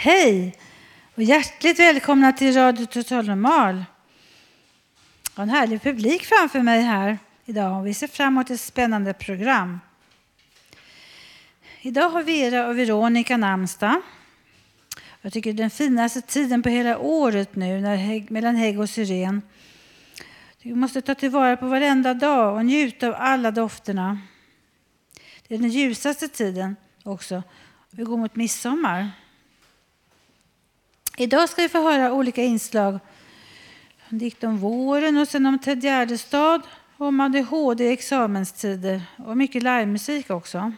Hej och hjärtligt välkomna till Radio Total Normal. Jag har en härlig publik framför mig här idag och vi ser fram emot ett spännande program. Idag har Vera och Veronica namnsdag. Jag tycker det är den finaste tiden på hela året nu när hägg, mellan hägg och syren. Vi måste ta tillvara på varenda dag och njuta av alla dofterna. Det är den ljusaste tiden också. Vi går mot midsommar. Idag ska vi få höra olika inslag. En dikt om våren och sen om Ted Gärdestad, om ADHD i examenstider och mycket livemusik också.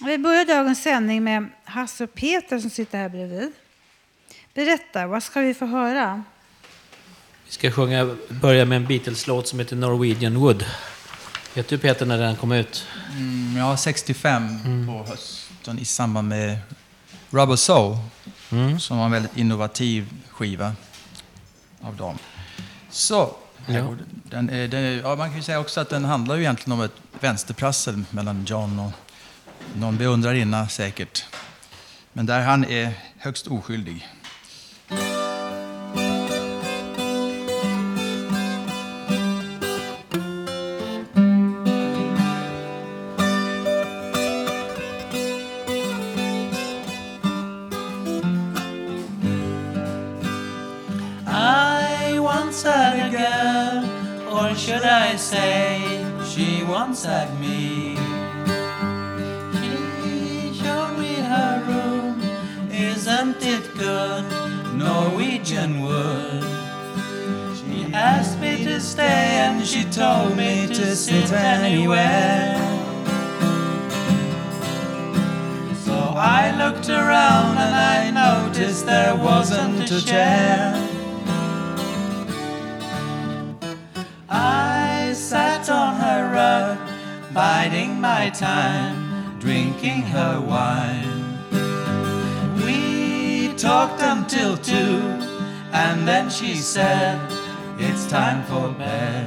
Vi börjar dagens sändning med Hasse och Peter som sitter här bredvid. Berätta, vad ska vi få höra? Vi ska sjunga, börja med en Beatles-låt som heter Norwegian Wood. Vet du Peter när den kom ut? Mm, ja, 65 på hösten i samband med Rubber Soul, Mm. som var en väldigt innovativ skiva av dem. Så, Ja. den. Den är, den är, ja, man kan ju säga också att den handlar ju egentligen om ett vänsterprassel mellan John och någon beundrarinna säkert. Men där han är högst oskyldig. Anywhere. So I looked around and I noticed there wasn't a chair. I sat on her rug, biding my time, drinking her wine. We talked until two, and then she said, It's time for bed.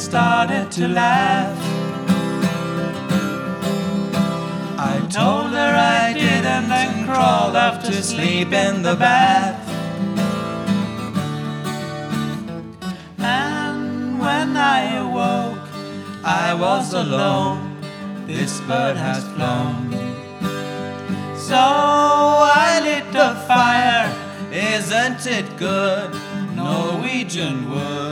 Started to laugh. I told her I did and then crawled off to sleep in the bath. And when I awoke, I was alone. This bird has flown. So I lit a fire. Isn't it good? Norwegian wood.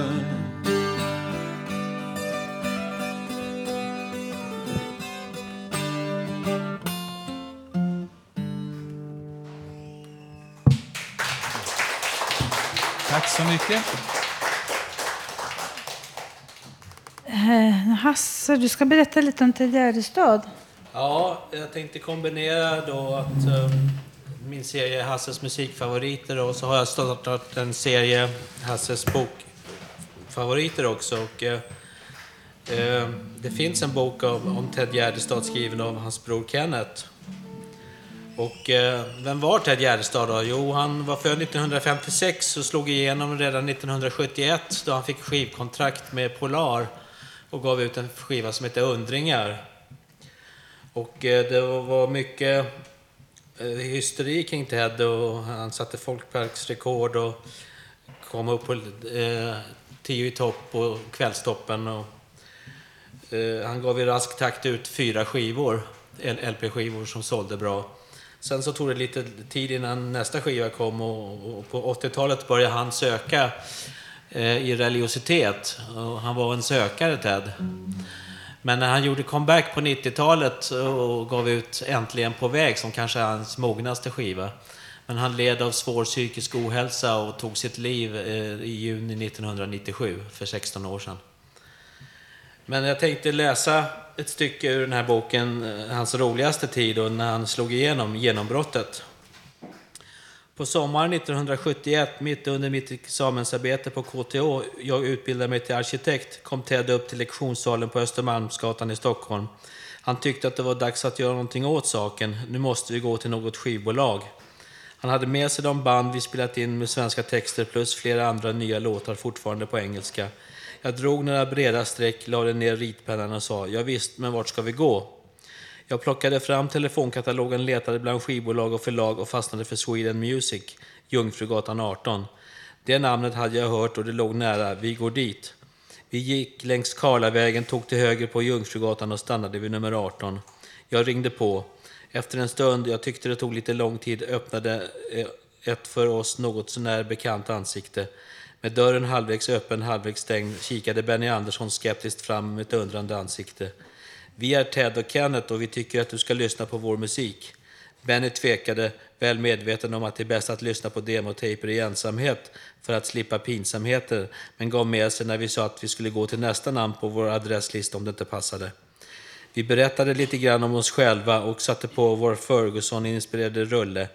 Mycket. Eh, Hasse, du ska berätta lite om Ted Gärdestad. Ja, jag tänkte kombinera då att eh, min serie Hasses musikfavoriter och så har jag startat en serie Hasses bokfavoriter också. Och, eh, eh, det finns en bok om Ted Gärdestad skriven av hans bror Kenneth. Och eh, vem var Ted Gärdestad då? Jo, han var född 1956 och slog igenom redan 1971 då han fick skivkontrakt med Polar och gav ut en skiva som hette Undringar. Och eh, det var mycket eh, hysteri kring Ted och han satte folkparksrekord och kom upp på eh, tio i topp på kvällstoppen. Och, eh, han gav i rask takt ut fyra skivor, LP-skivor som sålde bra. Sen så tog det lite tid innan nästa skiva kom och, och på 80-talet började han söka eh, i religiositet. Och han var en sökare, Ted. Men när han gjorde comeback på 90-talet eh, och gav ut Äntligen på väg, som kanske är hans mognaste skiva. Men han led av svår psykisk ohälsa och tog sitt liv eh, i juni 1997, för 16 år sedan. Men jag tänkte läsa ett stycke ur den här boken, eh, hans roligaste tid och när han slog igenom genombrottet. På sommaren 1971, mitt under mitt examensarbete på KTH, jag utbildade mig till arkitekt, kom Ted upp till lektionssalen på Östermalmsgatan i Stockholm. Han tyckte att det var dags att göra någonting åt saken. Nu måste vi gå till något skivbolag. Han hade med sig de band vi spelat in med svenska texter plus flera andra nya låtar fortfarande på engelska. Jag drog några breda streck, lade ner ritpennan och sa ja, visst, men vart ska vi gå? Jag plockade fram telefonkatalogen, letade bland skivbolag och förlag och fastnade för Sweden Music, Jungfrugatan 18. Det namnet hade jag hört och det låg nära, vi går dit. Vi gick längs Karlavägen, tog till höger på Jungfrugatan och stannade vid nummer 18. Jag ringde på. Efter en stund, jag tyckte det tog lite lång tid, öppnade eh, ett för oss något sånär bekant ansikte. Med dörren halvvägs öppen, halvvägs stängd kikade Benny Andersson skeptiskt fram med ett undrande ansikte. Vi är Ted och Kenneth och vi tycker att du ska lyssna på vår musik. Benny tvekade, väl medveten om att det är bäst att lyssna på demotejper i ensamhet för att slippa pinsamheter, men gav med sig när vi sa att vi skulle gå till nästa namn på vår adresslista om det inte passade. Vi berättade lite grann om oss själva och satte på vår Ferguson-inspirerade rulle.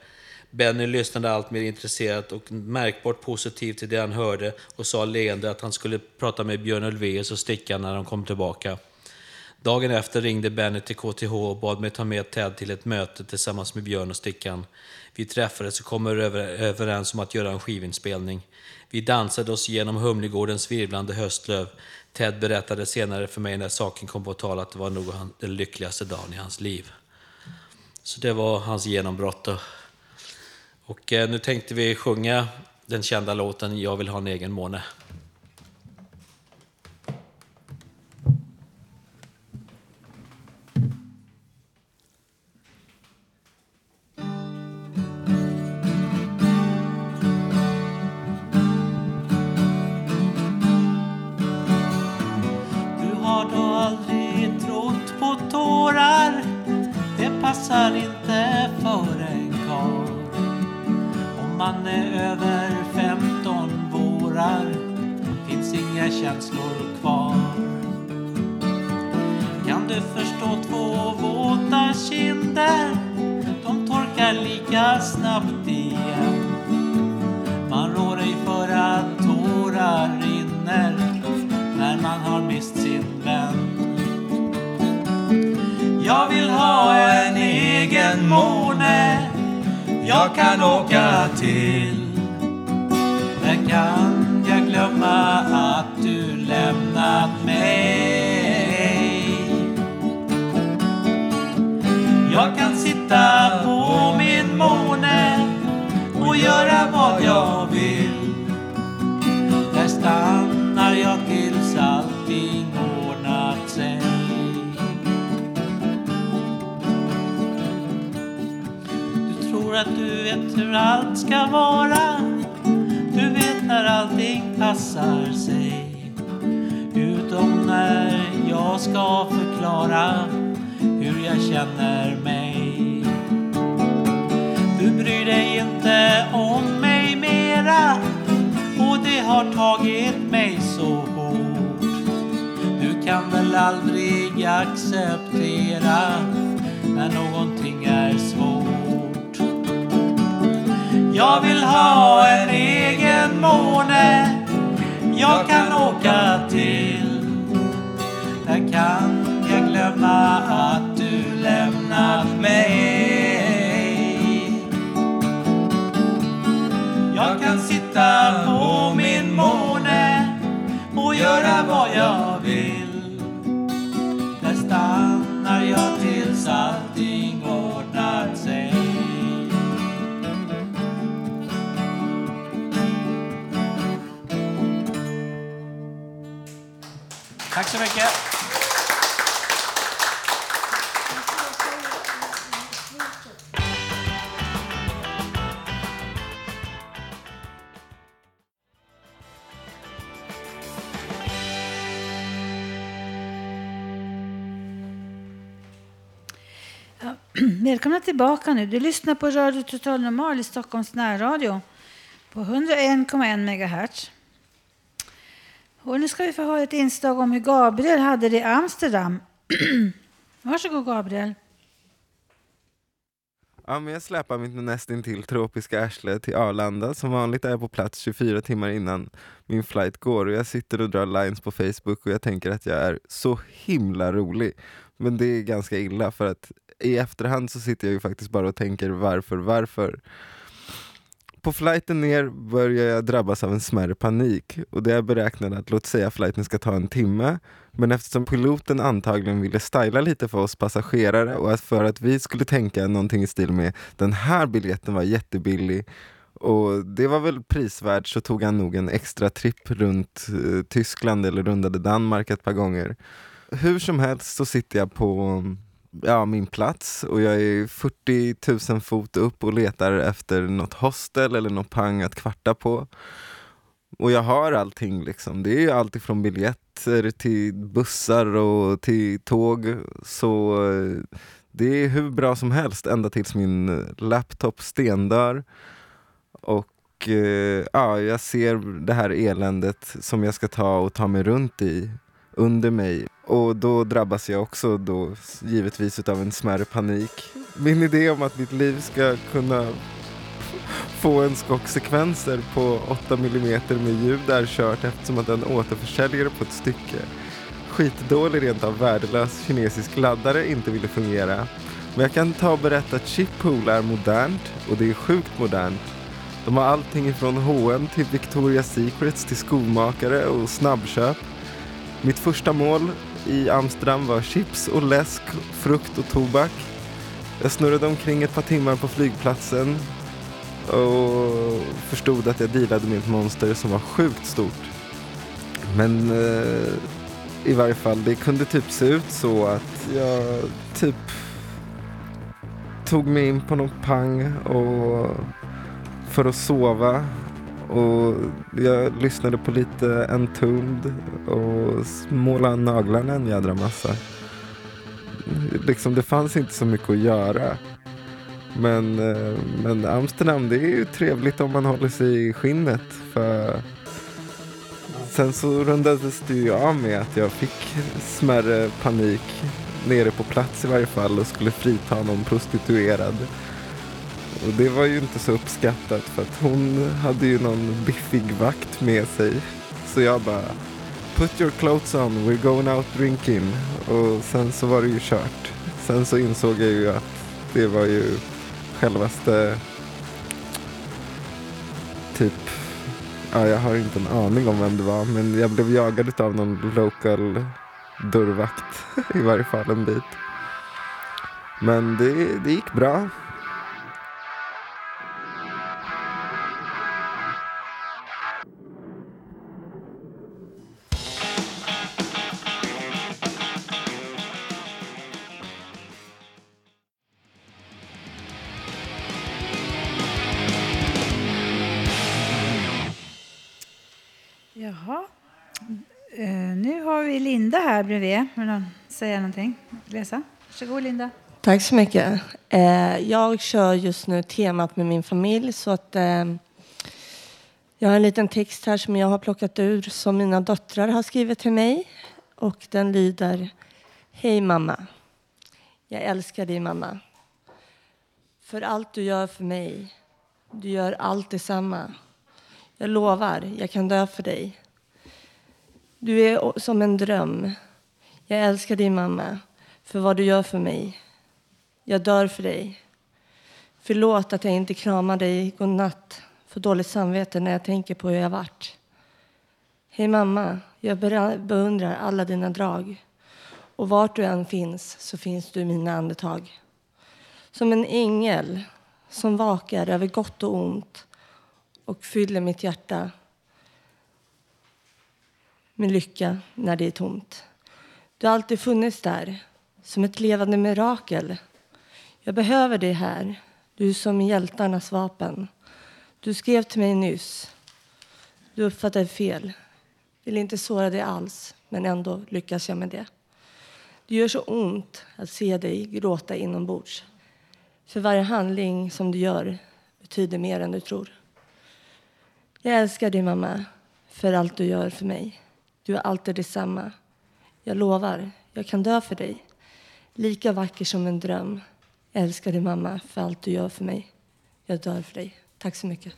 Benny lyssnade allt mer intresserat och märkbart positiv till det han hörde och sa leende att han skulle prata med Björn Ulvaeus och Stickan när de kom tillbaka. Dagen efter ringde Benny till KTH och bad mig ta med Ted till ett möte tillsammans med Björn och Stickan. Vi träffades och kom överens om att göra en skivinspelning. Vi dansade oss genom Humlegårdens virvlande höstlöv. Ted berättade senare för mig när saken kom på tal att det var nog den lyckligaste dagen i hans liv. Så det var hans genombrott. Och eh, nu tänkte vi sjunga den kända låten Jag vill ha en egen måne. Du har då aldrig trott på tårar Det passar inte för en karl om man är över 15 vårar. Finns inga känslor kvar. Kan du förstå två våta kinder? De torkar lika snabbt igen. Man rår ej för att tårar rinner när man har mist sin vän. Jag vill ha en egen mor jag kan åka till. när kan jag glömma att du lämnat mig. Jag kan sitta på min måne och göra vad jag vill. Vet hur allt ska vara. Du vet när allting passar sig. Utom när jag ska förklara hur jag känner mig. Du bryr dig inte om mig mera och det har tagit mig så hårt. Du kan väl aldrig acceptera när någonting är svårt. Jag vill ha en egen måne jag kan åka till. Där kan jag glömma att du lämnat mig. Jag kan sitta på min måne och göra vad jag vill. Där stannar jag tills att Tack så mycket. Välkomna tillbaka nu. Du lyssnar på Radio Total Normal i Stockholms närradio på 101,1 MHz. Och nu ska vi få höra ett inslag om hur Gabriel hade det i Amsterdam. Varsågod Gabriel. Ja, men jag släpar mitt nästintill tropiska arsle till Arlanda. Som vanligt är jag på plats 24 timmar innan min flight går. Och jag sitter och drar lines på Facebook och jag tänker att jag är så himla rolig. Men det är ganska illa för att i efterhand så sitter jag ju faktiskt bara och tänker varför, varför? På flighten ner börjar jag drabbas av en smärre panik och det är beräknat att låt säga flighten ska ta en timme. Men eftersom piloten antagligen ville styla lite för oss passagerare och att för att vi skulle tänka någonting i stil med den här biljetten var jättebillig och det var väl prisvärt så tog han nog en extra tripp runt eh, Tyskland eller rundade Danmark ett par gånger. Hur som helst så sitter jag på ja, min plats och jag är 40 000 fot upp och letar efter något hostel eller något pang att kvarta på. Och jag har allting liksom. Det är allt ifrån biljetter till bussar och till tåg. Så eh, det är hur bra som helst ända tills min laptop stendör. Och eh, ja, jag ser det här eländet som jag ska ta och ta mig runt i under mig. Och då drabbas jag också då givetvis av en smärre panik. Min idé om att mitt liv ska kunna få en skocksekvenser på 8 mm med ljud är kört eftersom att den återförsäljer på ett stycke skitdålig, rent av värdelös kinesisk laddare inte ville fungera. Men jag kan ta och berätta att Chippool är modernt och det är sjukt modernt. De har allting ifrån H&M till Victoria's Secrets till skomakare och snabbköp. Mitt första mål i Amsterdam var chips och läsk, frukt och tobak. Jag snurrade omkring ett par timmar på flygplatsen och förstod att jag dealade med ett monster som var sjukt stort. Men eh, i varje fall, det kunde typ se ut så att jag typ tog mig in på någon pang och för att sova och jag lyssnade på lite Entombed och målade naglarna en jädra massa. Liksom det fanns inte så mycket att göra. Men, eh, men Amsterdam det är ju trevligt om man håller sig i skinnet. För sen så rundades det ju av med att jag fick smärre panik nere på plats i varje fall och skulle frita någon prostituerad. Och det var ju inte så uppskattat för att hon hade ju någon biffig vakt med sig. Så jag bara Put your clothes on, we're going out drinking. Och sen så var det ju kört. Sen så insåg jag ju att det var ju självaste typ Ja, jag har inte en aning om vem det var men jag blev jagad av någon local dörrvakt i varje fall en bit. Men det, det gick bra. Linda här bredvid. Vill någon säga någonting? Läsa? Varsågod Linda. Tack så mycket. Eh, jag kör just nu temat med min familj. så att eh, Jag har en liten text här som jag har plockat ur som mina döttrar har skrivit till mig. Och Den lyder Hej mamma. Jag älskar dig mamma. För allt du gör för mig. Du gör allt detsamma. Jag lovar, jag kan dö för dig. Du är som en dröm. Jag älskar dig mamma för vad du gör för mig. Jag dör för dig. Förlåt att jag inte kramar dig godnatt får dåligt samvete när jag tänker på hur jag varit. Hej mamma, jag beundrar alla dina drag. Och vart du än finns så finns du i mina andetag. Som en ängel som vakar över gott och ont och fyller mitt hjärta med lycka när det är tomt. Du har alltid funnits där, som ett levande mirakel. Jag behöver dig här, du som hjältarnas vapen. Du skrev till mig nyss. Du uppfattade fel. Vill inte såra dig alls, men ändå lyckas jag med det. Det gör så ont att se dig gråta inombords. För varje handling som du gör betyder mer än du tror. Jag älskar dig, mamma, för allt du gör för mig. Du är alltid detsamma. Jag lovar, jag kan dö för dig. Lika vacker som en dröm. Jag älskar dig, mamma, för allt du gör för mig. Jag dör för dig. Tack så mycket.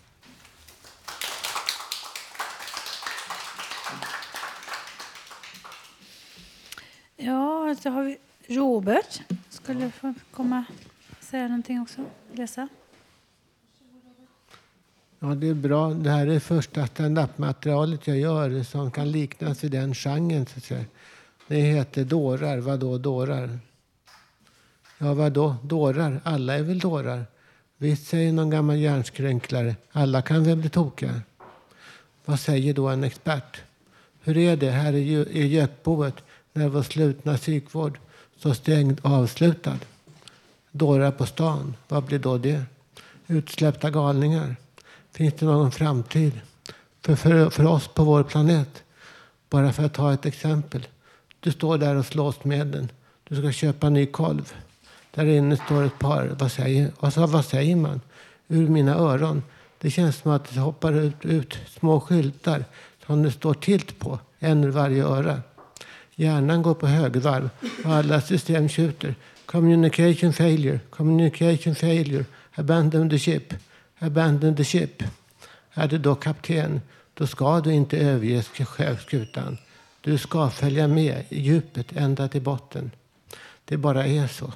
Ja, så har vi Robert. Skulle få komma och säga någonting också. Läsa. Ja, det är bra. Det här är första standup-materialet jag gör som kan liknas vid den genren. Så att säga. Det heter Dårar. Vadå dårar? Ja, vadå dårar? Alla är väl dårar? Visst, säger någon gammal hjärnskränklare. Alla kan väl bli tokiga? Vad säger då en expert? Hur är det här i Gökboet när vår slutna psykvård så stängd och avslutad? Dårar på stan, vad blir då det? Utsläppta galningar? Finns det någon framtid för, för, för oss på vår planet? Bara för att ta ett exempel. Du står där och slåss med den. Du ska köpa en ny kolv. Där inne står ett par. Vad säger, alltså, vad säger man? Ur mina öron. Det känns som att det hoppar ut, ut små skyltar som det står tilt på. En ur varje öra. Hjärnan går på högvarv och alla system tjuter. Communication failure, communication failure, abandon the ship, abandon the ship. Är du då kapten, då ska du inte överge skutan. Du ska följa med i djupet ända till botten. Det bara är så.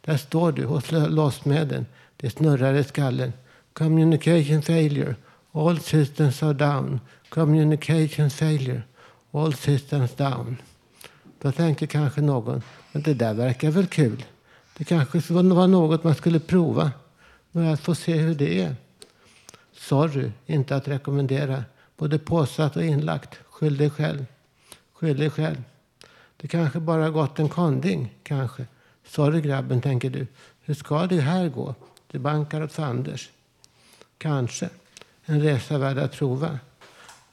Där står du hos låsmedlen. Det snurrar i skallen. Communication failure. All systems are down. Communication failure. All systems down. Då tänker kanske någon, men det där verkar väl kul. Det kanske var något man skulle prova. Men att få se hur det är. Sorry, inte att rekommendera. Både påsatt och inlagt. Skyll dig själv. Skyll dig själv. Det kanske bara gått en konding, kanske. Sorry grabben, tänker du. Hur ska det här gå? Det bankar åt fanders. Kanske. En resa värd att prova.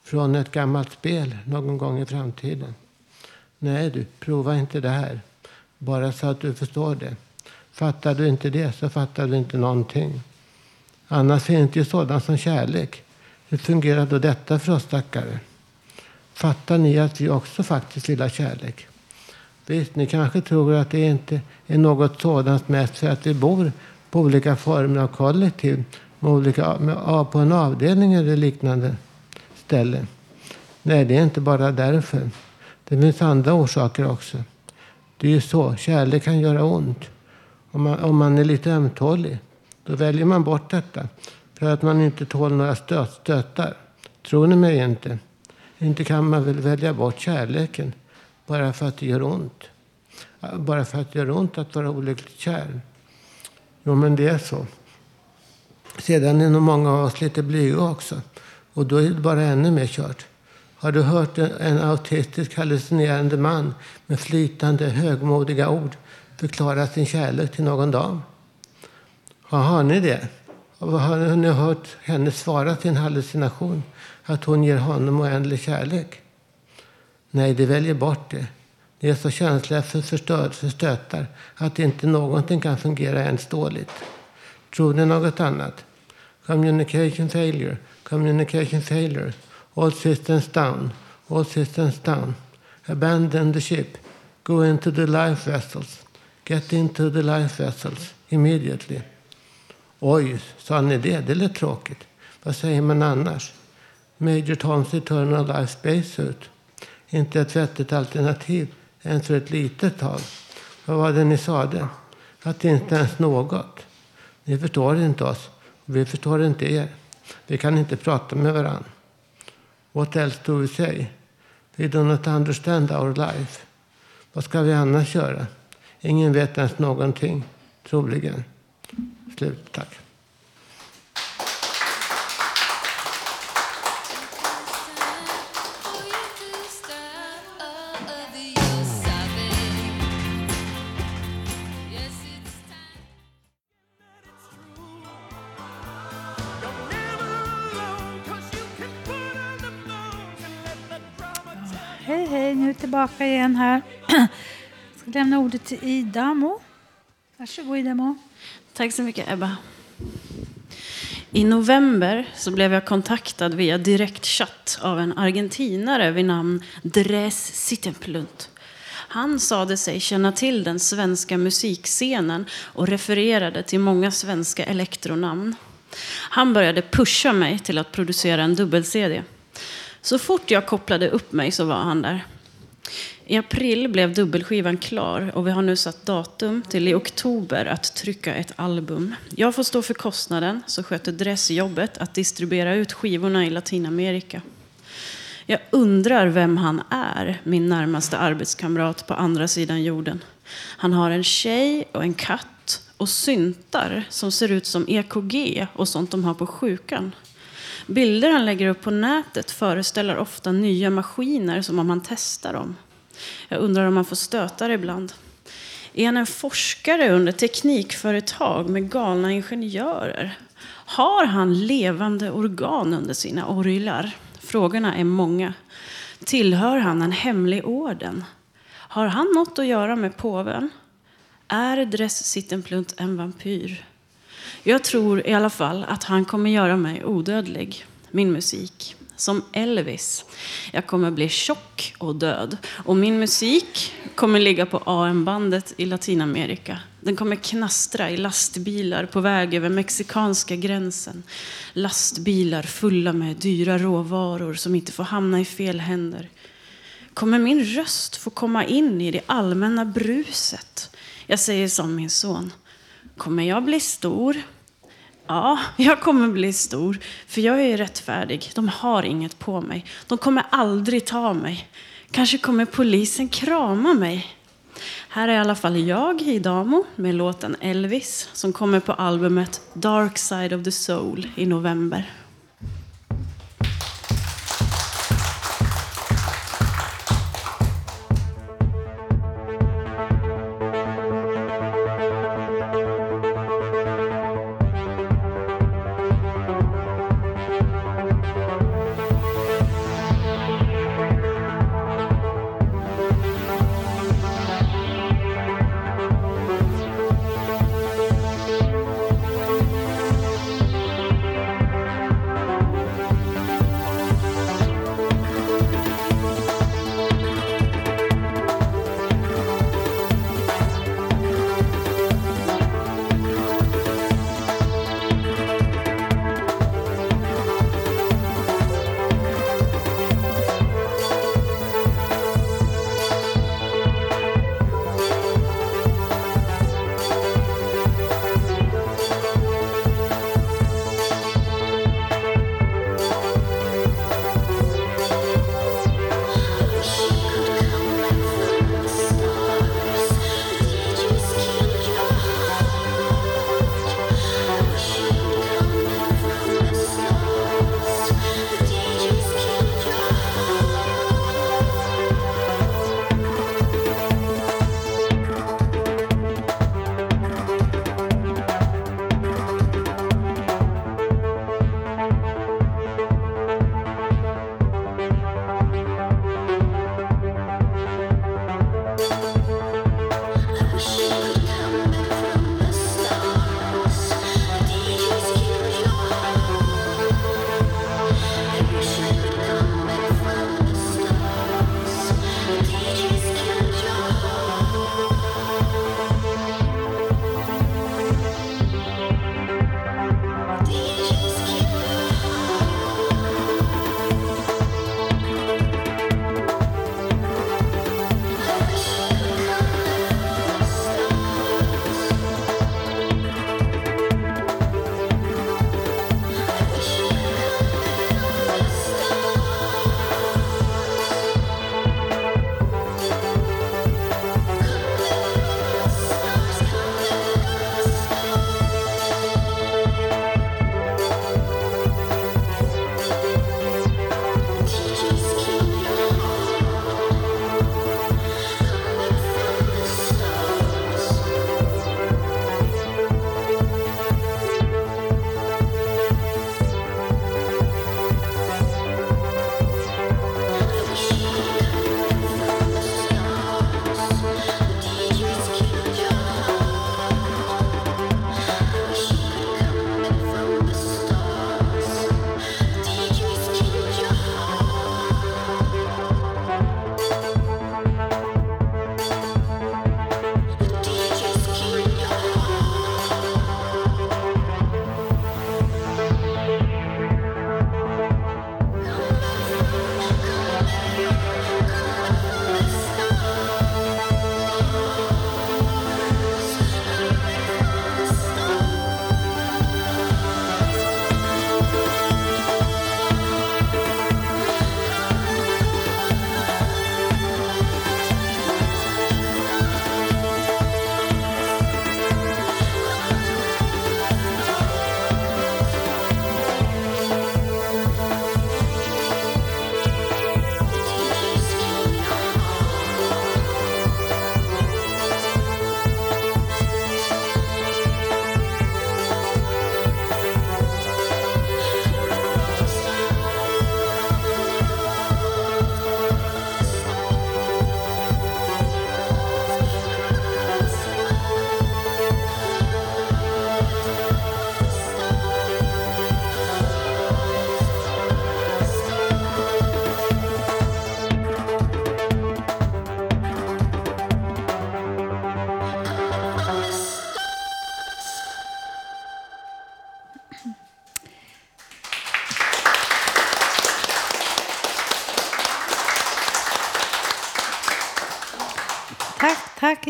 Från ett gammalt spel någon gång i framtiden. Nej du, prova inte det här. Bara så att du förstår det. Fattar du inte det så fattar du inte någonting. Annars finns det ju sådant som kärlek. Hur fungerar då detta för oss stackare? Fattar ni att vi också faktiskt vill ha kärlek? Visst, ni kanske tror att det inte är något sådant mest för att vi bor på olika former av kollektiv med olika, med, på en avdelning eller liknande ställe. Nej, det är inte bara därför. Det finns andra orsaker också. Det är ju så, kärlek kan göra ont. Om man, om man är lite ömtålig, då väljer man bort detta för att man inte tål några stöt, stötar. Tror ni mig inte? Inte kan man väl välja bort kärleken bara för att det gör ont. Bara för att det gör ont att vara olyckligt kär. Jo, men det är så. Sedan är nog många av oss lite blyga också. Och då är det bara ännu mer kört. Har du hört en autistisk hallucinerande man med flytande högmodiga ord förklara sin kärlek till någon dam? Har ni det? Har ni hört henne svara sin hallucination att hon ger honom oändlig kärlek? Nej, de väljer bort det. De är så känsliga för, förstörelsestötar stötar att inte någonting kan fungera ens dåligt. Tror ni något annat? Communication failure, communication failure. All systems down, all systems down. Abandon the ship. Go into the life vessels. Get into the life vessels immediately. Oj, sa ni det? Det lät tråkigt. Vad säger man annars? Major Toms Eternal Life Spacesuit. Inte ett vettigt alternativ ens för ett litet tag. Vad var det ni sade? Att inte ens något. Ni förstår inte oss. Vi förstår inte er. Vi kan inte prata med varandra. What else do we say? We do not understand our life. Vad ska vi annars göra? Ingen vet ens någonting, troligen. Slut, tack. Hej, hej, nu är vi tillbaka igen här. Jag ska lämna ordet till Ida Mo. Varsågod Ida Mo. Tack så mycket Ebba. I november så blev jag kontaktad via direktchatt av en argentinare vid namn Dres Sittenplunt. Han sade sig känna till den svenska musikscenen och refererade till många svenska elektronamn. Han började pusha mig till att producera en dubbel-CD. Så fort jag kopplade upp mig så var han där. I april blev dubbelskivan klar och vi har nu satt datum till i oktober att trycka ett album. Jag får stå för kostnaden, så sköter Dress jobbet att distribuera ut skivorna i Latinamerika. Jag undrar vem han är, min närmaste arbetskamrat på andra sidan jorden. Han har en tjej och en katt och syntar som ser ut som EKG och sånt de har på sjukan. Bilder han lägger upp på nätet föreställer ofta nya maskiner som om han testar dem. Jag undrar om man får stötar ibland. Är han en forskare under teknikföretag med galna ingenjörer? Har han levande organ under sina orglar? Frågorna är många. Tillhör han en hemlig orden? Har han något att göra med påven? Är Dress Sittenplunt en vampyr? Jag tror i alla fall att han kommer göra mig odödlig. Min musik. Som Elvis. Jag kommer bli tjock och död. Och min musik kommer ligga på AM-bandet i Latinamerika. Den kommer knastra i lastbilar på väg över mexikanska gränsen. Lastbilar fulla med dyra råvaror som inte får hamna i fel händer. Kommer min röst få komma in i det allmänna bruset? Jag säger som min son. Kommer jag bli stor? Ja, jag kommer bli stor. För jag är rättfärdig. De har inget på mig. De kommer aldrig ta mig. Kanske kommer polisen krama mig. Här är i alla fall jag, Hidamo, med låten Elvis som kommer på albumet Dark Side of the Soul i november.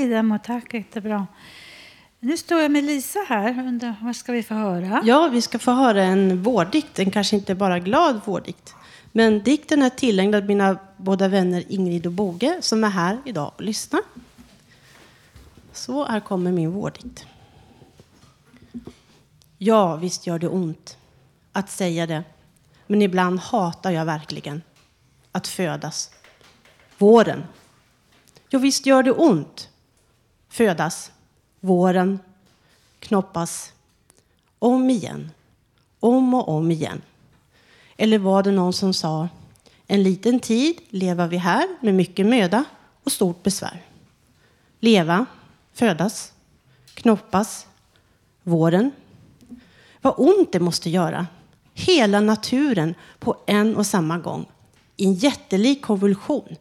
Tack Idamo, tack. Jättebra. Nu står jag med Lisa här. Undrar, vad ska vi få höra? Ja, vi ska få höra en vårdikt. En kanske inte bara glad vårdikt. Men dikten är tillägnad mina båda vänner Ingrid och Boge som är här idag och lyssnar. Så här kommer min vårdikt. Ja, visst gör det ont att säga det. Men ibland hatar jag verkligen att födas. Våren. Ja, visst gör det ont. Födas. Våren. Knoppas. Om igen. Om och om igen. Eller var det någon som sa en liten tid lever vi här med mycket möda och stort besvär. Leva, födas, knoppas, våren. Vad ont det måste göra. Hela naturen på en och samma gång. I en jättelik konvulsion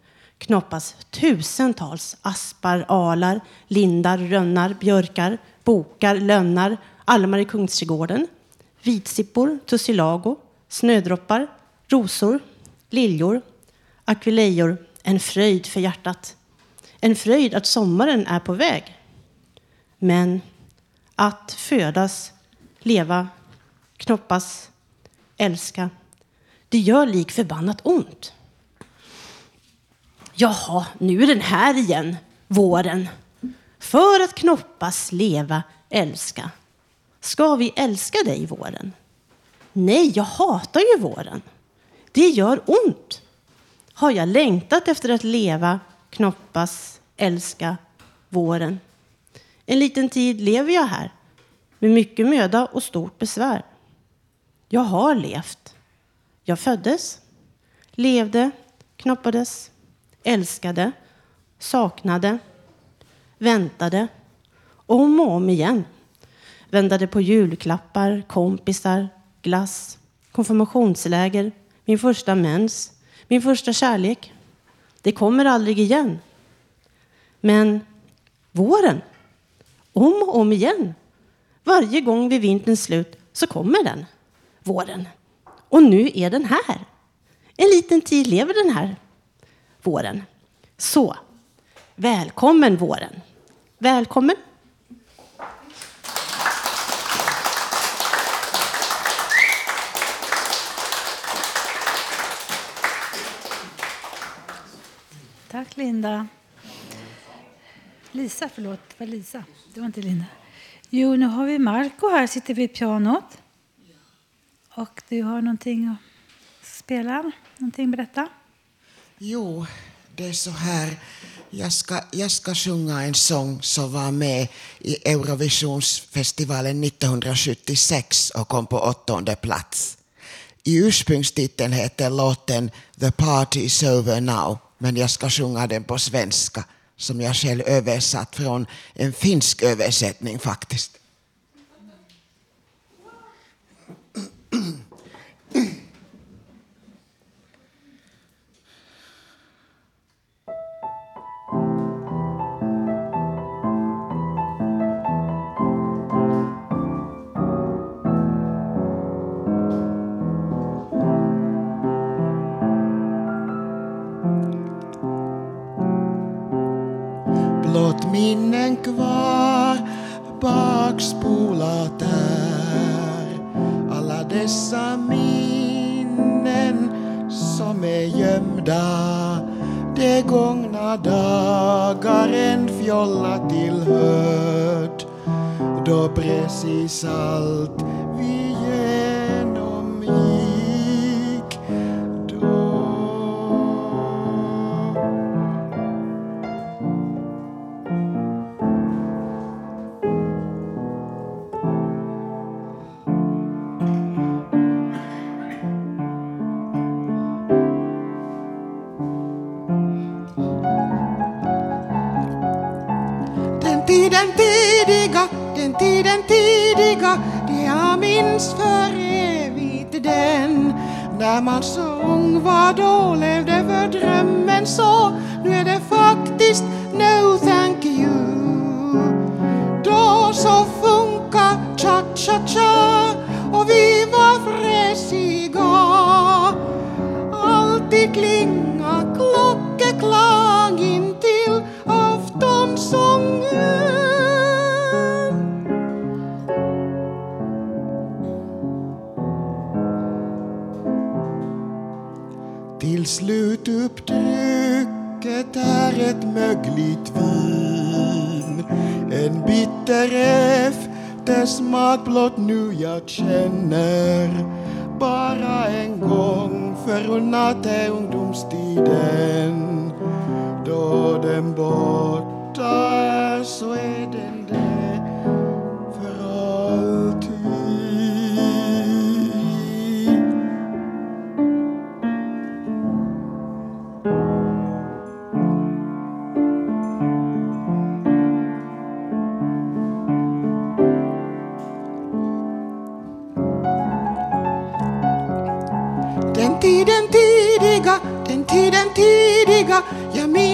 knoppas tusentals aspar, alar, lindar, rönnar, björkar, bokar, lönnar, almar i Kungsträdgården, vitsippor, tussilago, snödroppar, rosor, liljor, akvilejor. En fröjd för hjärtat. En fröjd att sommaren är på väg. Men att födas, leva, knoppas, älska, det gör lik förbannat ont. Jaha, nu är den här igen, våren. För att knoppas, leva, älska. Ska vi älska dig, våren? Nej, jag hatar ju våren. Det gör ont. Har jag längtat efter att leva, knoppas, älska våren? En liten tid lever jag här med mycket möda och stort besvär. Jag har levt. Jag föddes, levde, knoppades, älskade, saknade, väntade, om och om igen. Väntade på julklappar, kompisar, glass, konfirmationsläger, min första mens, min första kärlek. Det kommer aldrig igen. Men våren, om och om igen. Varje gång vid vinterns slut så kommer den, våren. Och nu är den här. En liten tid lever den här våren. Så, välkommen våren. Välkommen. Tack Linda. Lisa, förlåt. Det var Lisa. Det var inte Linda. Jo, nu har vi Marco här, sitter vid pianot. Och du har någonting att spela? Någonting att berätta? Jo, det är så här. Jag ska, jag ska sjunga en sång som var med i Eurovisionsfestivalen 1976 och kom på åttonde plats. I ursprungstiteln heter låten The Party is over now, men jag ska sjunga den på svenska som jag själv översatt från en finsk översättning faktiskt. Minnen kvar bakspolat är alla dessa minnen som är gömda. De gångna dagar en fjolla tillhört. Då precis allt När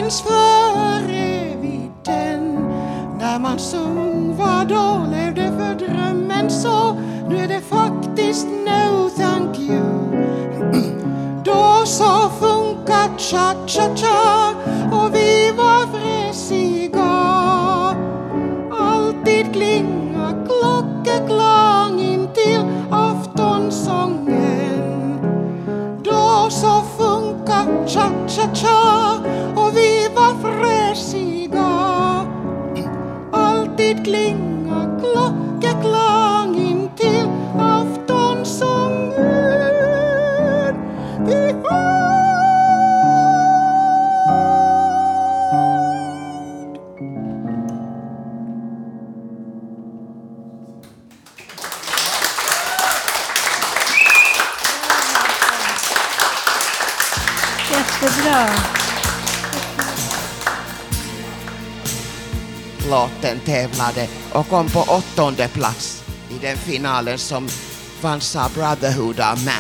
fanns för evigt den När man sjöng vad då levde för drömmen så. Nu är det faktiskt no thank you. Då så funkar cha-cha-cha och kom på åttonde plats i den finalen som vanns av Brotherhood of Man.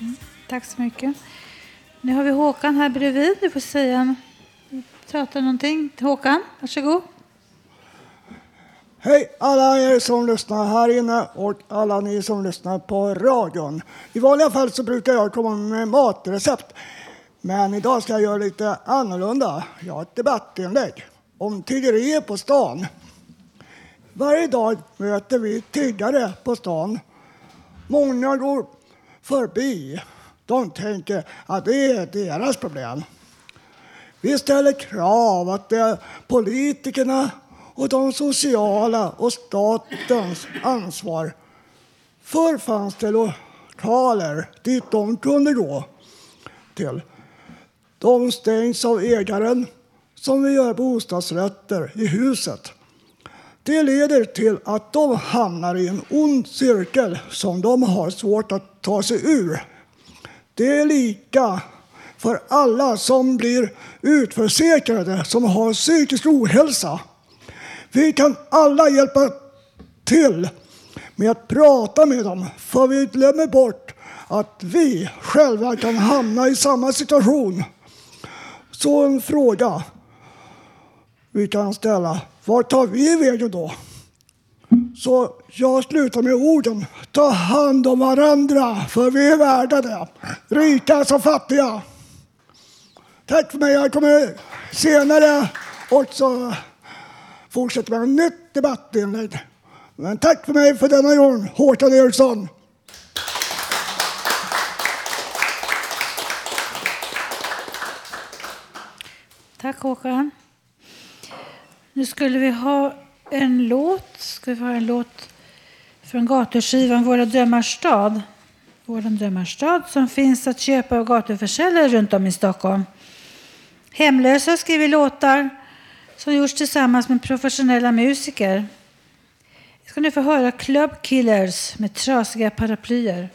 Mm, tack så mycket. Nu har vi Håkan här bredvid. Du får säga prata någonting. Håkan, varsågod. Hej alla er som lyssnar här inne och alla ni som lyssnar på radion. I vanliga fall så brukar jag komma med matrecept. Men idag ska jag göra lite annorlunda. Jag har ett debattinlägg om tiggerier på stan. Varje dag möter vi tiggare på stan. Många går förbi. De tänker att det är deras problem. Vi ställer krav att det är politikerna och de sociala och statens ansvar. Förr fanns det lokaler dit de kunde gå till. De stängs av ägaren som vill göra bostadsrätter i huset. Det leder till att de hamnar i en ond cirkel som de har svårt att ta sig ur. Det är lika för alla som blir utförsäkrade som har psykisk ohälsa. Vi kan alla hjälpa till med att prata med dem för vi glömmer bort att vi själva kan hamna i samma situation. Så en fråga vi kan ställa. Vart tar vi vägen då? Så jag slutar med orden. Ta hand om varandra, för vi är värda det. Rika som fattiga. Tack för mig. Jag kommer senare också fortsätta med ett nytt debattinlägg. Men tack för mig för denna gång, Håkan Eriksson. Tack Håkan. Nu skulle vi ha en låt. Ska vi ha en låt från gatuskivan Våra drömmars stad. Våra drömmars stad som finns att köpa av gatuförsäljare runt om i Stockholm. Hemlösa skriver låtar som gjorts tillsammans med professionella musiker. Vi ska nu få höra Club Killers med trasiga paraplyer.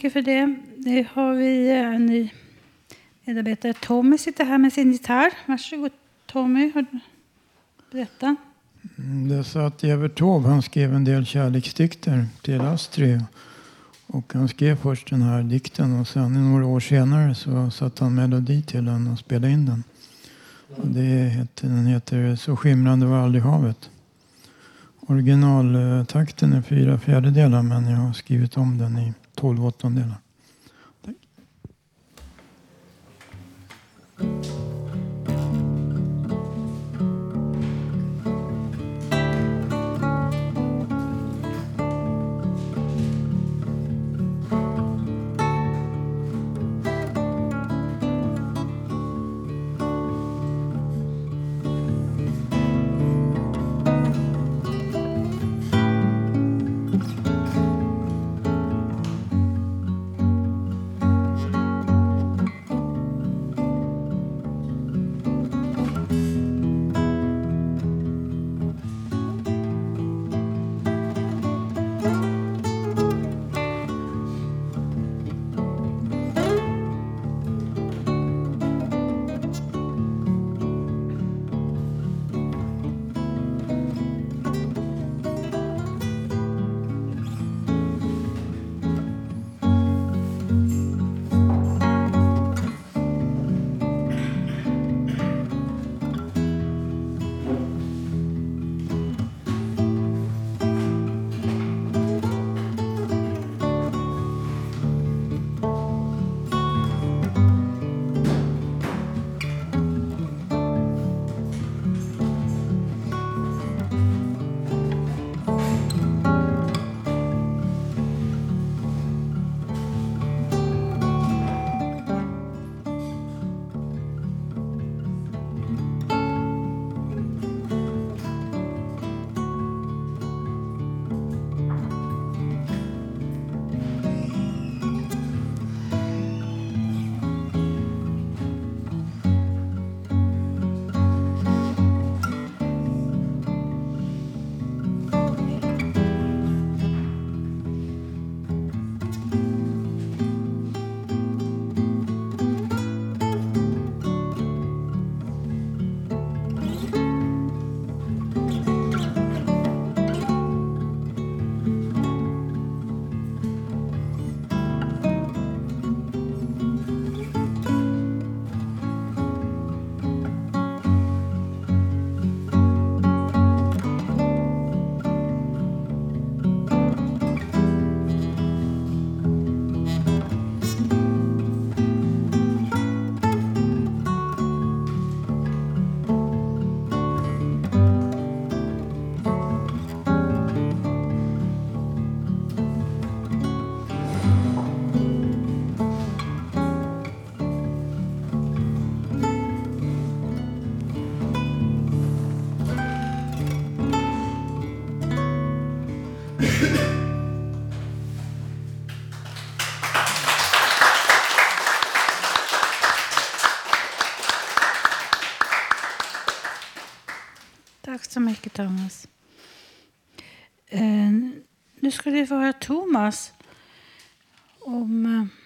Mycket för det. Nu har vi eh, en ny medarbetare. Tommy sitter här med sin gitarr. Varsågod Tommy. Berätta. Mm, det är så att Evert Taube han skrev en del kärleksdikter till Astrid. Och han skrev först den här dikten och sen några år senare så satte han melodi till den och spelade in den. Och det heter, den heter Så skimrande var aldrig havet. Originaltakten är fyra fjärdedelar men jag har skrivit om den i tolv åttondelar. Tack så mycket Thomas. Eh, nu ska vi få höra Thomas om eh,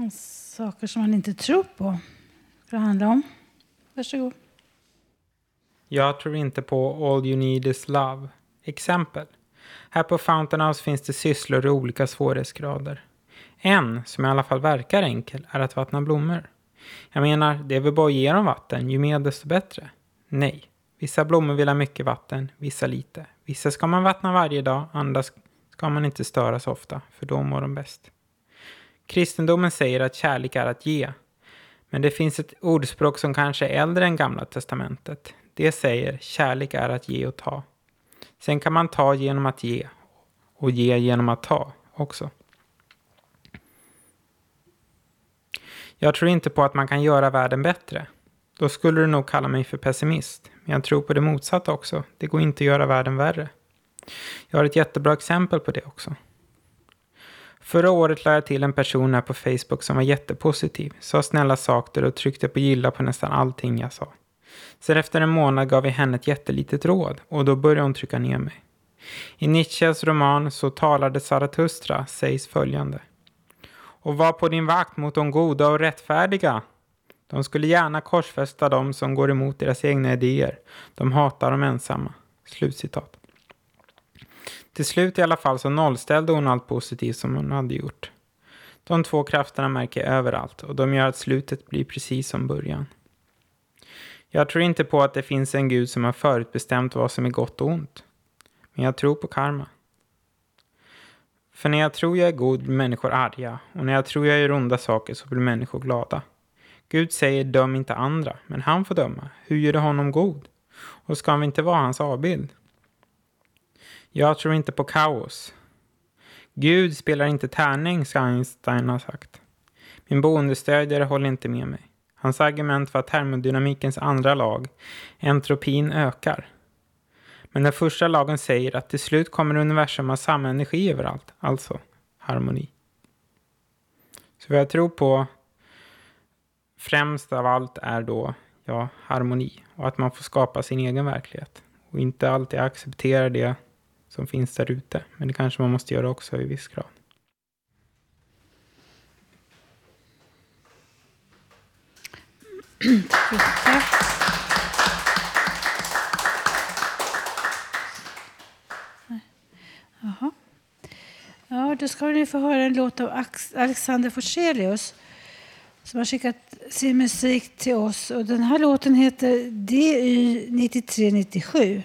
om saker som han inte tror på. Ska det handla om? Varsågod. Jag tror inte på All You Need Is Love. Exempel. Här på Fountain House finns det sysslor i olika svårighetsgrader. En, som i alla fall verkar enkel, är att vattna blommor. Jag menar, det är väl bara att ge dem vatten, ju mer desto bättre. Nej. Vissa blommor vill ha mycket vatten, vissa lite. Vissa ska man vattna varje dag, andra ska man inte störa så ofta, för då mår de bäst. Kristendomen säger att kärlek är att ge. Men det finns ett ordspråk som kanske är äldre än Gamla Testamentet. Det säger kärlek är att ge och ta. Sen kan man ta genom att ge och ge genom att ta också. Jag tror inte på att man kan göra världen bättre. Då skulle du nog kalla mig för pessimist. Men jag tror på det motsatta också. Det går inte att göra världen värre. Jag har ett jättebra exempel på det också. Förra året lade jag till en person här på Facebook som var jättepositiv, sa snälla saker och tryckte på gilla på nästan allting jag sa. Sen efter en månad gav jag henne ett jättelitet råd och då började hon trycka ner mig. I Nietzsches roman Så talade Zarathustra sägs följande. Och var på din vakt mot de goda och rättfärdiga. De skulle gärna korsfästa dem som går emot deras egna idéer. De hatar de ensamma. Slutcitat. Till slut i alla fall så nollställde hon allt positivt som hon hade gjort. De två krafterna märker jag överallt och de gör att slutet blir precis som början. Jag tror inte på att det finns en gud som har förutbestämt vad som är gott och ont. Men jag tror på karma. För när jag tror jag är god blir människor arga och när jag tror jag gör onda saker så blir människor glada. Gud säger döm inte andra, men han får döma. Hur gör det honom god? Och ska vi inte vara hans avbild? Jag tror inte på kaos. Gud spelar inte tärning, ska Einstein ha sagt. Min boendestödjare håller inte med mig. Hans argument var att termodynamikens andra lag, entropin, ökar. Men den första lagen säger att till slut kommer universum ha samma energi överallt, alltså harmoni. Så vad jag tror på främst av allt är då ja, harmoni och att man får skapa sin egen verklighet och inte alltid acceptera det som finns där ute. Men det kanske man måste göra också i viss grad. Jaha. Ja, då ska ni få höra en låt av Alexander Forselius som har skickat sin musik till oss. Och den här låten heter DY 9397.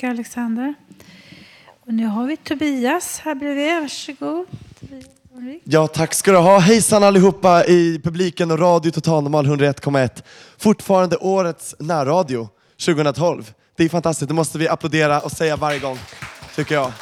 Tack mycket Alexander. Och nu har vi Tobias här bredvid. Varsågod. Ja, tack ska du ha. Hejsan allihopa i publiken och Radio Totalnormal 101,1. Fortfarande årets närradio 2012. Det är fantastiskt, det måste vi applådera och säga varje gång, tycker jag.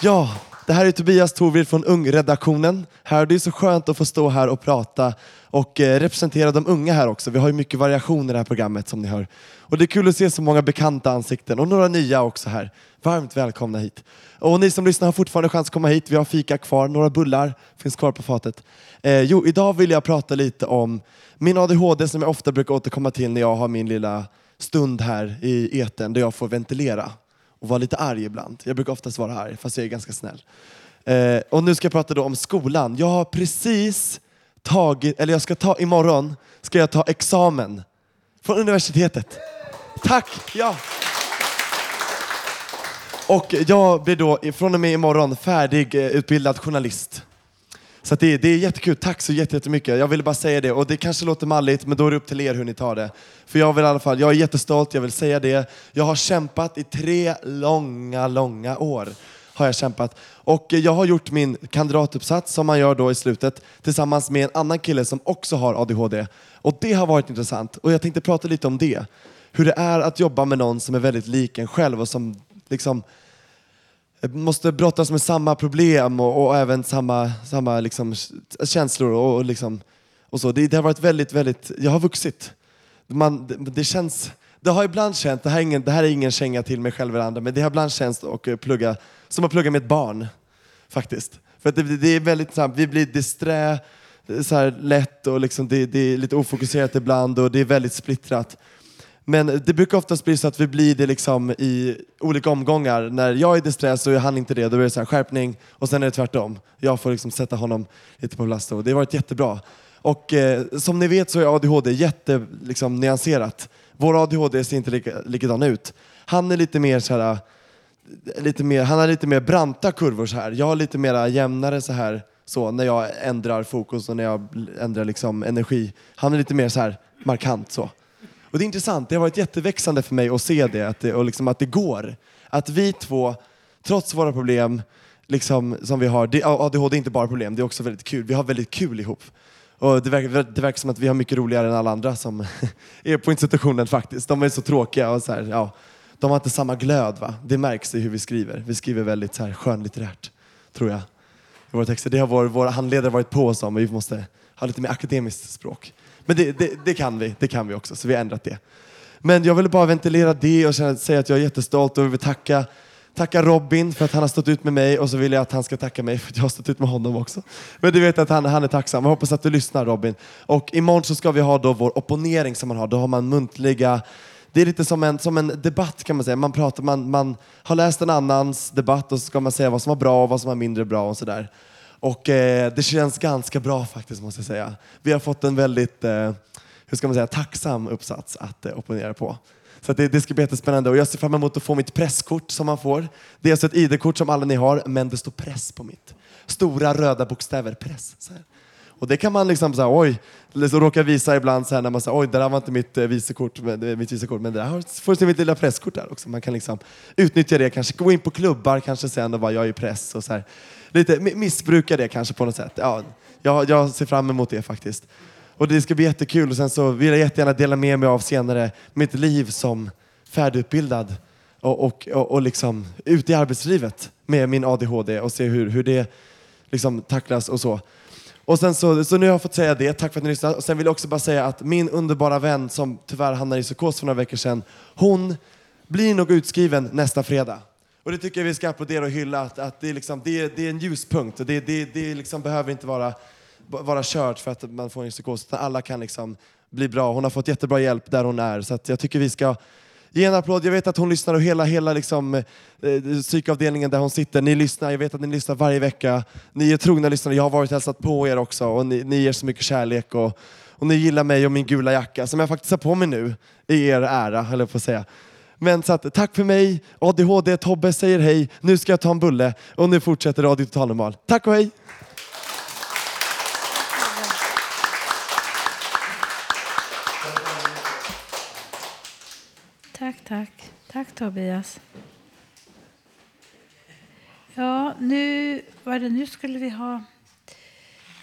Ja, det här är Tobias Torvild från Ungredaktionen. Här, det är så skönt att få stå här och prata och eh, representera de unga här också. Vi har ju mycket variation i det här programmet som ni hör. Och det är kul att se så många bekanta ansikten och några nya också här. Varmt välkomna hit. Och ni som lyssnar har fortfarande chans att komma hit. Vi har fika kvar, några bullar finns kvar på fatet. Eh, jo, idag vill jag prata lite om min ADHD som jag ofta brukar återkomma till när jag har min lilla stund här i eten där jag får ventilera och vara lite arg ibland. Jag brukar oftast vara arg, fast jag är ganska snäll. Eh, och nu ska jag prata då om skolan. Jag har precis tagit, eller jag ska ta, imorgon ska jag ta examen från universitetet. Tack! Ja. Och jag blir då från och med imorgon färdigutbildad eh, journalist. Så att det, det är jättekul. Tack så jättemycket. Jag ville bara säga det. Och det kanske låter malligt, men då är det upp till er hur ni tar det. För jag vill i alla fall, jag är jättestolt, jag vill säga det. Jag har kämpat i tre långa, långa år. Har jag kämpat. Och jag har gjort min kandidatuppsats som man gör då i slutet tillsammans med en annan kille som också har ADHD. Och det har varit intressant. Och jag tänkte prata lite om det. Hur det är att jobba med någon som är väldigt lik en själv och som liksom måste brottas med samma problem och, och även samma, samma liksom, känslor och, och, liksom, och så. Det, det har varit väldigt, väldigt, jag har vuxit. Man, det, det känns, det har ibland känts, det här, är ingen, det här är ingen känga till mig själv eller andra, men det har ibland känts och eh, plugga, som att plugga med ett barn. Faktiskt. För att det, det är väldigt snabbt, vi blir disträ eh, så här lätt och liksom det, det är lite ofokuserat ibland och det är väldigt splittrat. Men det brukar oftast bli så att vi blir det liksom i olika omgångar. När jag är disträ så är han inte det. Då är det så här skärpning och sen är det tvärtom. Jag får liksom sätta honom lite på plats. Det har varit jättebra. Och eh, som ni vet så är ADHD jätte liksom, nyanserat. Vår ADHD ser inte lika, likadan ut. Han är lite mer så här, lite mer, han har lite mer branta kurvor så här. Jag har lite mer jämnare så här så när jag ändrar fokus och när jag ändrar liksom energi. Han är lite mer så här markant så. Och det är intressant, det har varit jätteväxande för mig att se det, att det, och liksom att det går. Att vi två, trots våra problem liksom, som vi har, det, ADHD är inte bara problem, det är också väldigt kul. Vi har väldigt kul ihop. Och det, verkar, det verkar som att vi har mycket roligare än alla andra som är på institutionen faktiskt. De är så tråkiga och så här, ja, de har inte samma glöd. Va? Det märks i hur vi skriver. Vi skriver väldigt så här skönlitterärt, tror jag. I våra texter. Det har vår, våra handledare varit på oss om, vi måste ha lite mer akademiskt språk. Men det, det, det, kan vi, det kan vi också, så vi har ändrat det. Men jag ville bara ventilera det och säga att jag är jättestolt och vill tacka, tacka Robin för att han har stått ut med mig och så vill jag att han ska tacka mig för att jag har stått ut med honom också. Men du vet att han, han är tacksam. Jag hoppas att du lyssnar Robin. Och imorgon så ska vi ha då vår opponering som man har. Då har man muntliga det är lite som en, som en debatt kan man säga. Man, pratar, man, man har läst en annans debatt och så ska man säga vad som var bra och vad som var mindre bra och sådär. Och eh, det känns ganska bra faktiskt måste jag säga. Vi har fått en väldigt, eh, hur ska man säga, tacksam uppsats att eh, opponera på. Så att det, det ska bli jättespännande och jag ser fram emot att få mitt presskort som man får. Det är alltså ett ID-kort som alla ni har, men det står press på mitt. Stora röda bokstäver, press. Så här. Och det kan man liksom säga, oj, liksom råka visa ibland så här när man säger, oj, det där var inte mitt eh, visekort, men, eh, mitt visekort, men det där får du se mitt lilla presskort där också. Man kan liksom utnyttja det, kanske gå in på klubbar kanske sen och bara, jag är press och så här. Lite missbruka det kanske på något sätt. Ja, jag, jag ser fram emot det faktiskt. Och det ska bli jättekul och sen så vill jag jättegärna dela med mig av senare mitt liv som färdigutbildad och, och, och, och liksom ute i arbetslivet med min ADHD och se hur, hur det liksom tacklas och så. Och sen så, så nu har jag fått säga det, tack för att ni lyssnade. Och sen vill jag också bara säga att min underbara vän som tyvärr hamnade i psykos för några veckor sedan, hon blir nog utskriven nästa fredag. Och det tycker jag vi ska applådera och hylla, att, att det, är liksom, det, är, det är en ljuspunkt. Det, det, det liksom behöver inte vara, vara kört för att man får en psykos, utan alla kan liksom bli bra. Hon har fått jättebra hjälp där hon är, så att jag tycker vi ska Ge en applåd. Jag vet att hon lyssnar och hela, hela liksom, eh, psykavdelningen där hon sitter. Ni lyssnar, jag vet att ni lyssnar varje vecka. Ni är trogna lyssnare. Jag har varit och hälsat på er också och ni, ni ger så mycket kärlek. Och, och ni gillar mig och min gula jacka som jag faktiskt har på mig nu i er ära, höll jag på att säga. Men så att, tack för mig. ADHD, Tobbe säger hej. Nu ska jag ta en bulle och nu fortsätter Radio Total Normal. Tack och hej! Tack, tack. Tobias. Ja, nu, vad det, nu skulle vi ha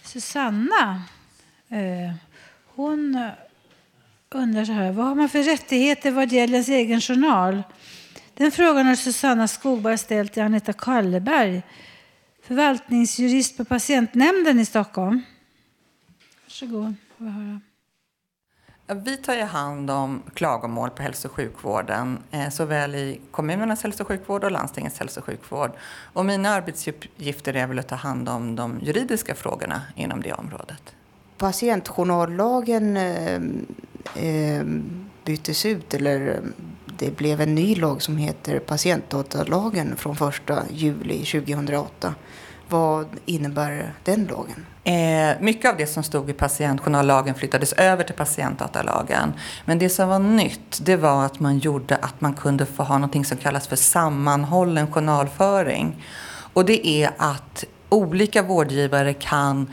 Susanna. Eh, hon undrar så här, vad har man för rättigheter vad gäller ens egen journal? Den frågan har Susanna Skogberg ställt till Anita Kalleberg, förvaltningsjurist på patientnämnden i Stockholm. Varsågod, får vi höra. Vi tar ju hand om klagomål på hälso och sjukvården, eh, såväl i kommunernas hälso och sjukvård och landstingets hälso och sjukvård. Och mina arbetsuppgifter är väl att ta hand om de juridiska frågorna inom det området. Patientjournallagen eh, eh, byttes ut, eller det blev en ny lag som heter patientdatalagen från 1 juli 2008. Vad innebär den lagen? Eh, mycket av det som stod i patientjournallagen flyttades över till patientdatalagen. Men det som var nytt, det var att man gjorde att man kunde få ha något som kallas för sammanhållen journalföring. Och det är att olika vårdgivare kan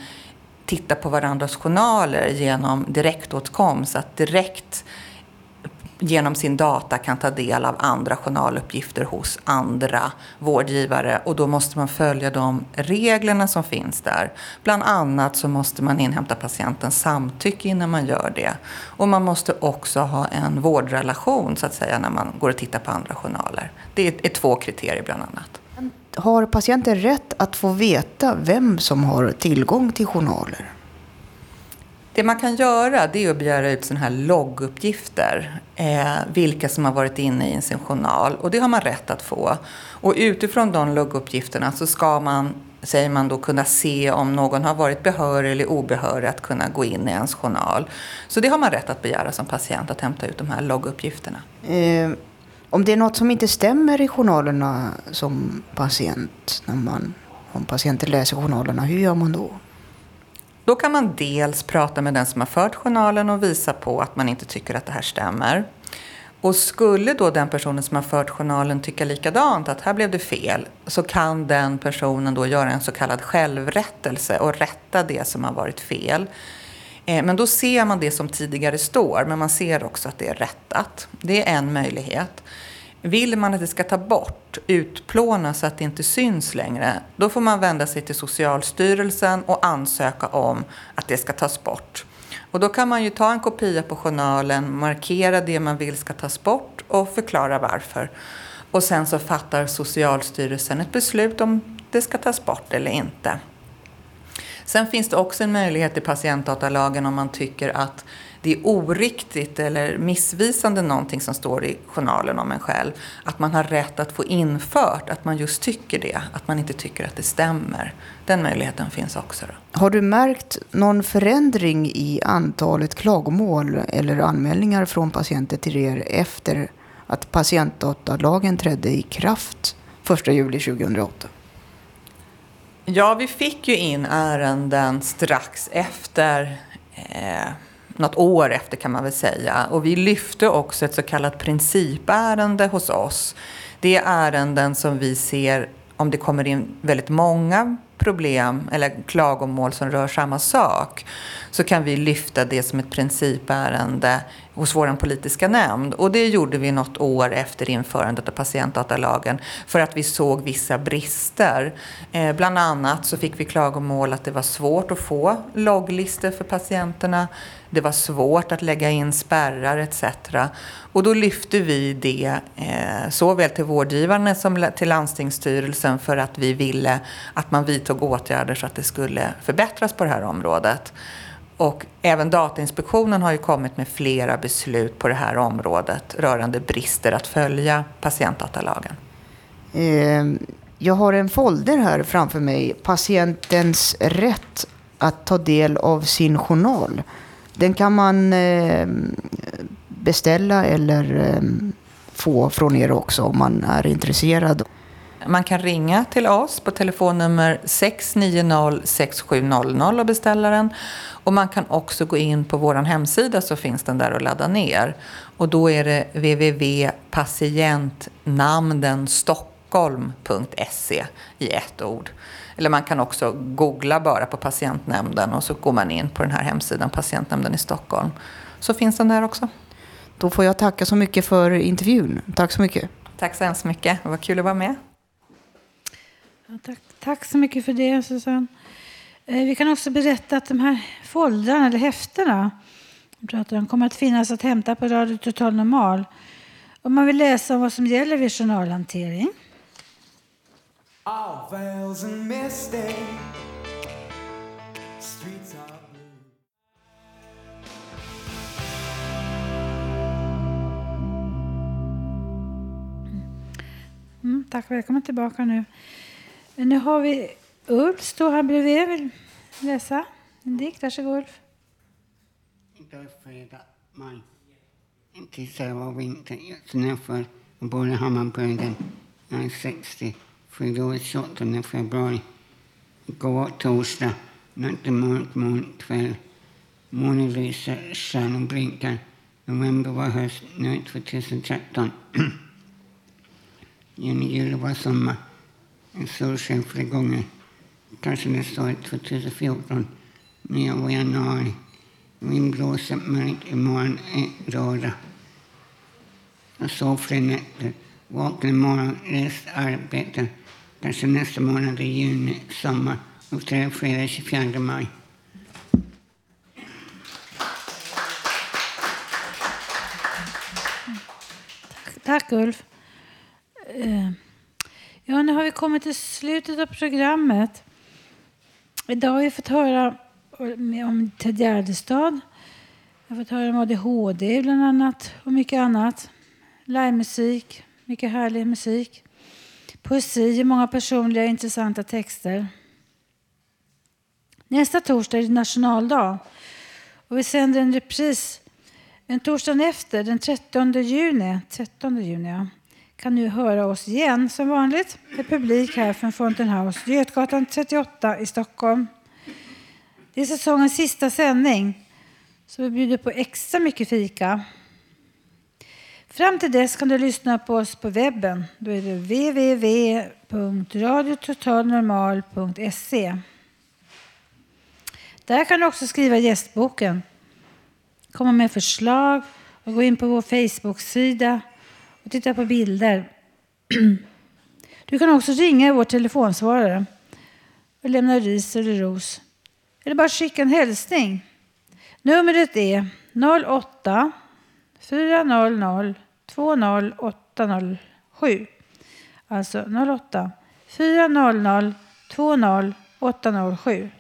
titta på varandras journaler genom direktåtkomst. Att direkt genom sin data kan ta del av andra journaluppgifter hos andra vårdgivare och då måste man följa de reglerna som finns där. Bland annat så måste man inhämta patientens samtycke innan man gör det. Och man måste också ha en vårdrelation så att säga när man går och tittar på andra journaler. Det är, två kriterier bland annat. Har patienten rätt att få veta vem som har tillgång till journaler? Det man kan göra det är att begära ut sådana här logguppgifter. Eh, vilka som har varit inne i sin journal. Och det har man rätt att få. Och utifrån de logguppgifterna så ska man, säger man då, kunna se om någon har varit behörig eller obehörig att kunna gå in i ens journal. Så det har man rätt att begära som patient, att hämta ut de här logguppgifterna. Eh, om det är något som inte stämmer i journalerna som patient, när man, om patienten läser journalerna, hur gör man då? Då kan man dels prata med den som har fört journalen och visa på att man inte tycker att det här stämmer. Och skulle då den personen som har fört journalen tycka likadant, att här blev det fel, så kan den personen då göra en så kallad självrättelse och rätta det som har varit fel. Eh, men då ser man det som tidigare står, men man ser också att det är rättat. Det är en möjlighet. Vill man att det ska ta bort, utplåna så att det inte syns längre, då får man vända sig till Socialstyrelsen och ansöka om att det ska tas bort. Och då kan man ju ta en kopia på journalen, markera det man vill ska tas bort och förklara varför. Och sen så fattar Socialstyrelsen ett beslut om det ska tas bort eller inte. Sen finns det också en möjlighet i patientdatalagen om man tycker att det är oriktigt eller missvisande någonting som står i journalen om en själv. Att man har rätt att få infört att man just tycker det, att man inte tycker att det stämmer. Den möjligheten finns också. Då. Har du märkt någon förändring i antalet klagomål eller anmälningar från patienter till er efter att patientdatalagen trädde i kraft 1 juli 2008? Ja, vi fick ju in ärenden strax efter, eh, något år efter kan man väl säga. Och vi lyfte också ett så kallat principärende hos oss. Det är ärenden som vi ser om det kommer in väldigt många problem eller klagomål som rör samma sak så kan vi lyfta det som ett principärende hos vår politiska nämnd. Och det gjorde vi något år efter införandet av patientdatalagen för att vi såg vissa brister. Eh, bland annat så fick vi klagomål att det var svårt att få logglistor för patienterna. Det var svårt att lägga in spärrar etc. Och då lyfte vi det eh, såväl till vårdgivarna som till landstingsstyrelsen för att vi ville att man vidtog åtgärder så att det skulle förbättras på det här området. Och även Datainspektionen har ju kommit med flera beslut på det här området rörande brister att följa patientdatalagen. Ehm, jag har en folder här framför mig. Patientens rätt att ta del av sin journal. Den kan man ehm, beställa eller ehm, få från er också om man är intresserad. Man kan ringa till oss på telefonnummer 690 6700 och beställa den. Och man kan också gå in på vår hemsida så finns den där att ladda ner. Och då är det www.patientnamndenstockholm.se i ett ord. Eller man kan också googla bara på patientnämnden och så går man in på den här hemsidan, patientnämnden i Stockholm. Så finns den där också. då får jag tacka så mycket för intervjun. Tack så mycket. Tack så hemskt mycket. Det var kul att vara med. Ja, tack, tack så mycket för det, Susanne. Eh, vi kan också berätta att de här foldrarna, eller häftena, pratar om, kommer att finnas att hämta på Radio Total Normal. Om man vill läsa om vad som gäller vid journalhantering. Mm, tack, välkommen tillbaka nu. Nu har vi Ulf, står här bredvid. Vill läsa en dikt. Varsågod Ulf. Idag fredag, maj. Tisdag var vinter. Snöfall och båda Hammarbyhöjden. Jag är 60. Fyllde år 28 februari. Igår var torsdag. Natten mörk molnkväll. Månen lyser, stjärnor blinkar. November var höst, nu är 2013. Juni, juli var sommar. En solsken flera gånger. Kanske nästa år, 2014. Men jag var i januari. Vind blåser mörkt, imorgon är lördag. Jag sov flera nätter. Vaknade imorgon, rest arbete. Kanske nästa månad i juni, sommar. Och tre fredag 24 maj. Tack Ulf. Eh, Ja, nu har vi kommit till slutet av programmet. Idag har vi fått höra om Ted Gärdestad. Jag har fått höra om ADHD bland annat och mycket annat. Livemusik, mycket härlig musik. Poesi och många personliga intressanta texter. Nästa torsdag är det nationaldag och vi sänder en repris en torsdagen efter, den 13 juni. 13 juni ja kan nu höra oss igen som vanligt med publik här från Fountain House, Götgatan 38 i Stockholm. Det är säsongens sista sändning så vi bjuder på extra mycket fika. Fram till dess kan du lyssna på oss på webben. Då är det www.radiototalnormal.se. Där kan du också skriva gästboken, komma med förslag och gå in på vår Facebook-sida och titta på bilder. Du kan också ringa i vår telefonsvarare och lämna ris eller ros. Eller bara skicka en hälsning. Numret är 08 400 20807. Alltså 08 400 20807.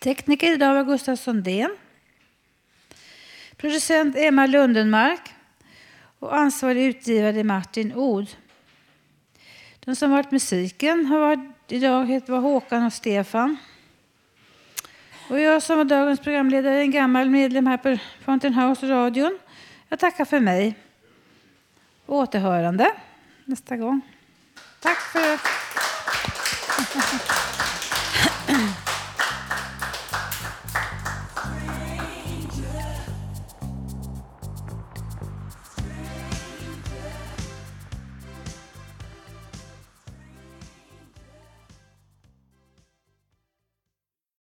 Tekniker idag var Gustaf Sundén. Producent Emma Lundenmark och ansvarig utgivare Martin Od. De som varit musiken har varit, idag heter var Håkan och Stefan. Och jag som var dagens programledare är en gammal medlem här på Fountain House radion. Jag tackar för mig. Återhörande nästa gång. Tack för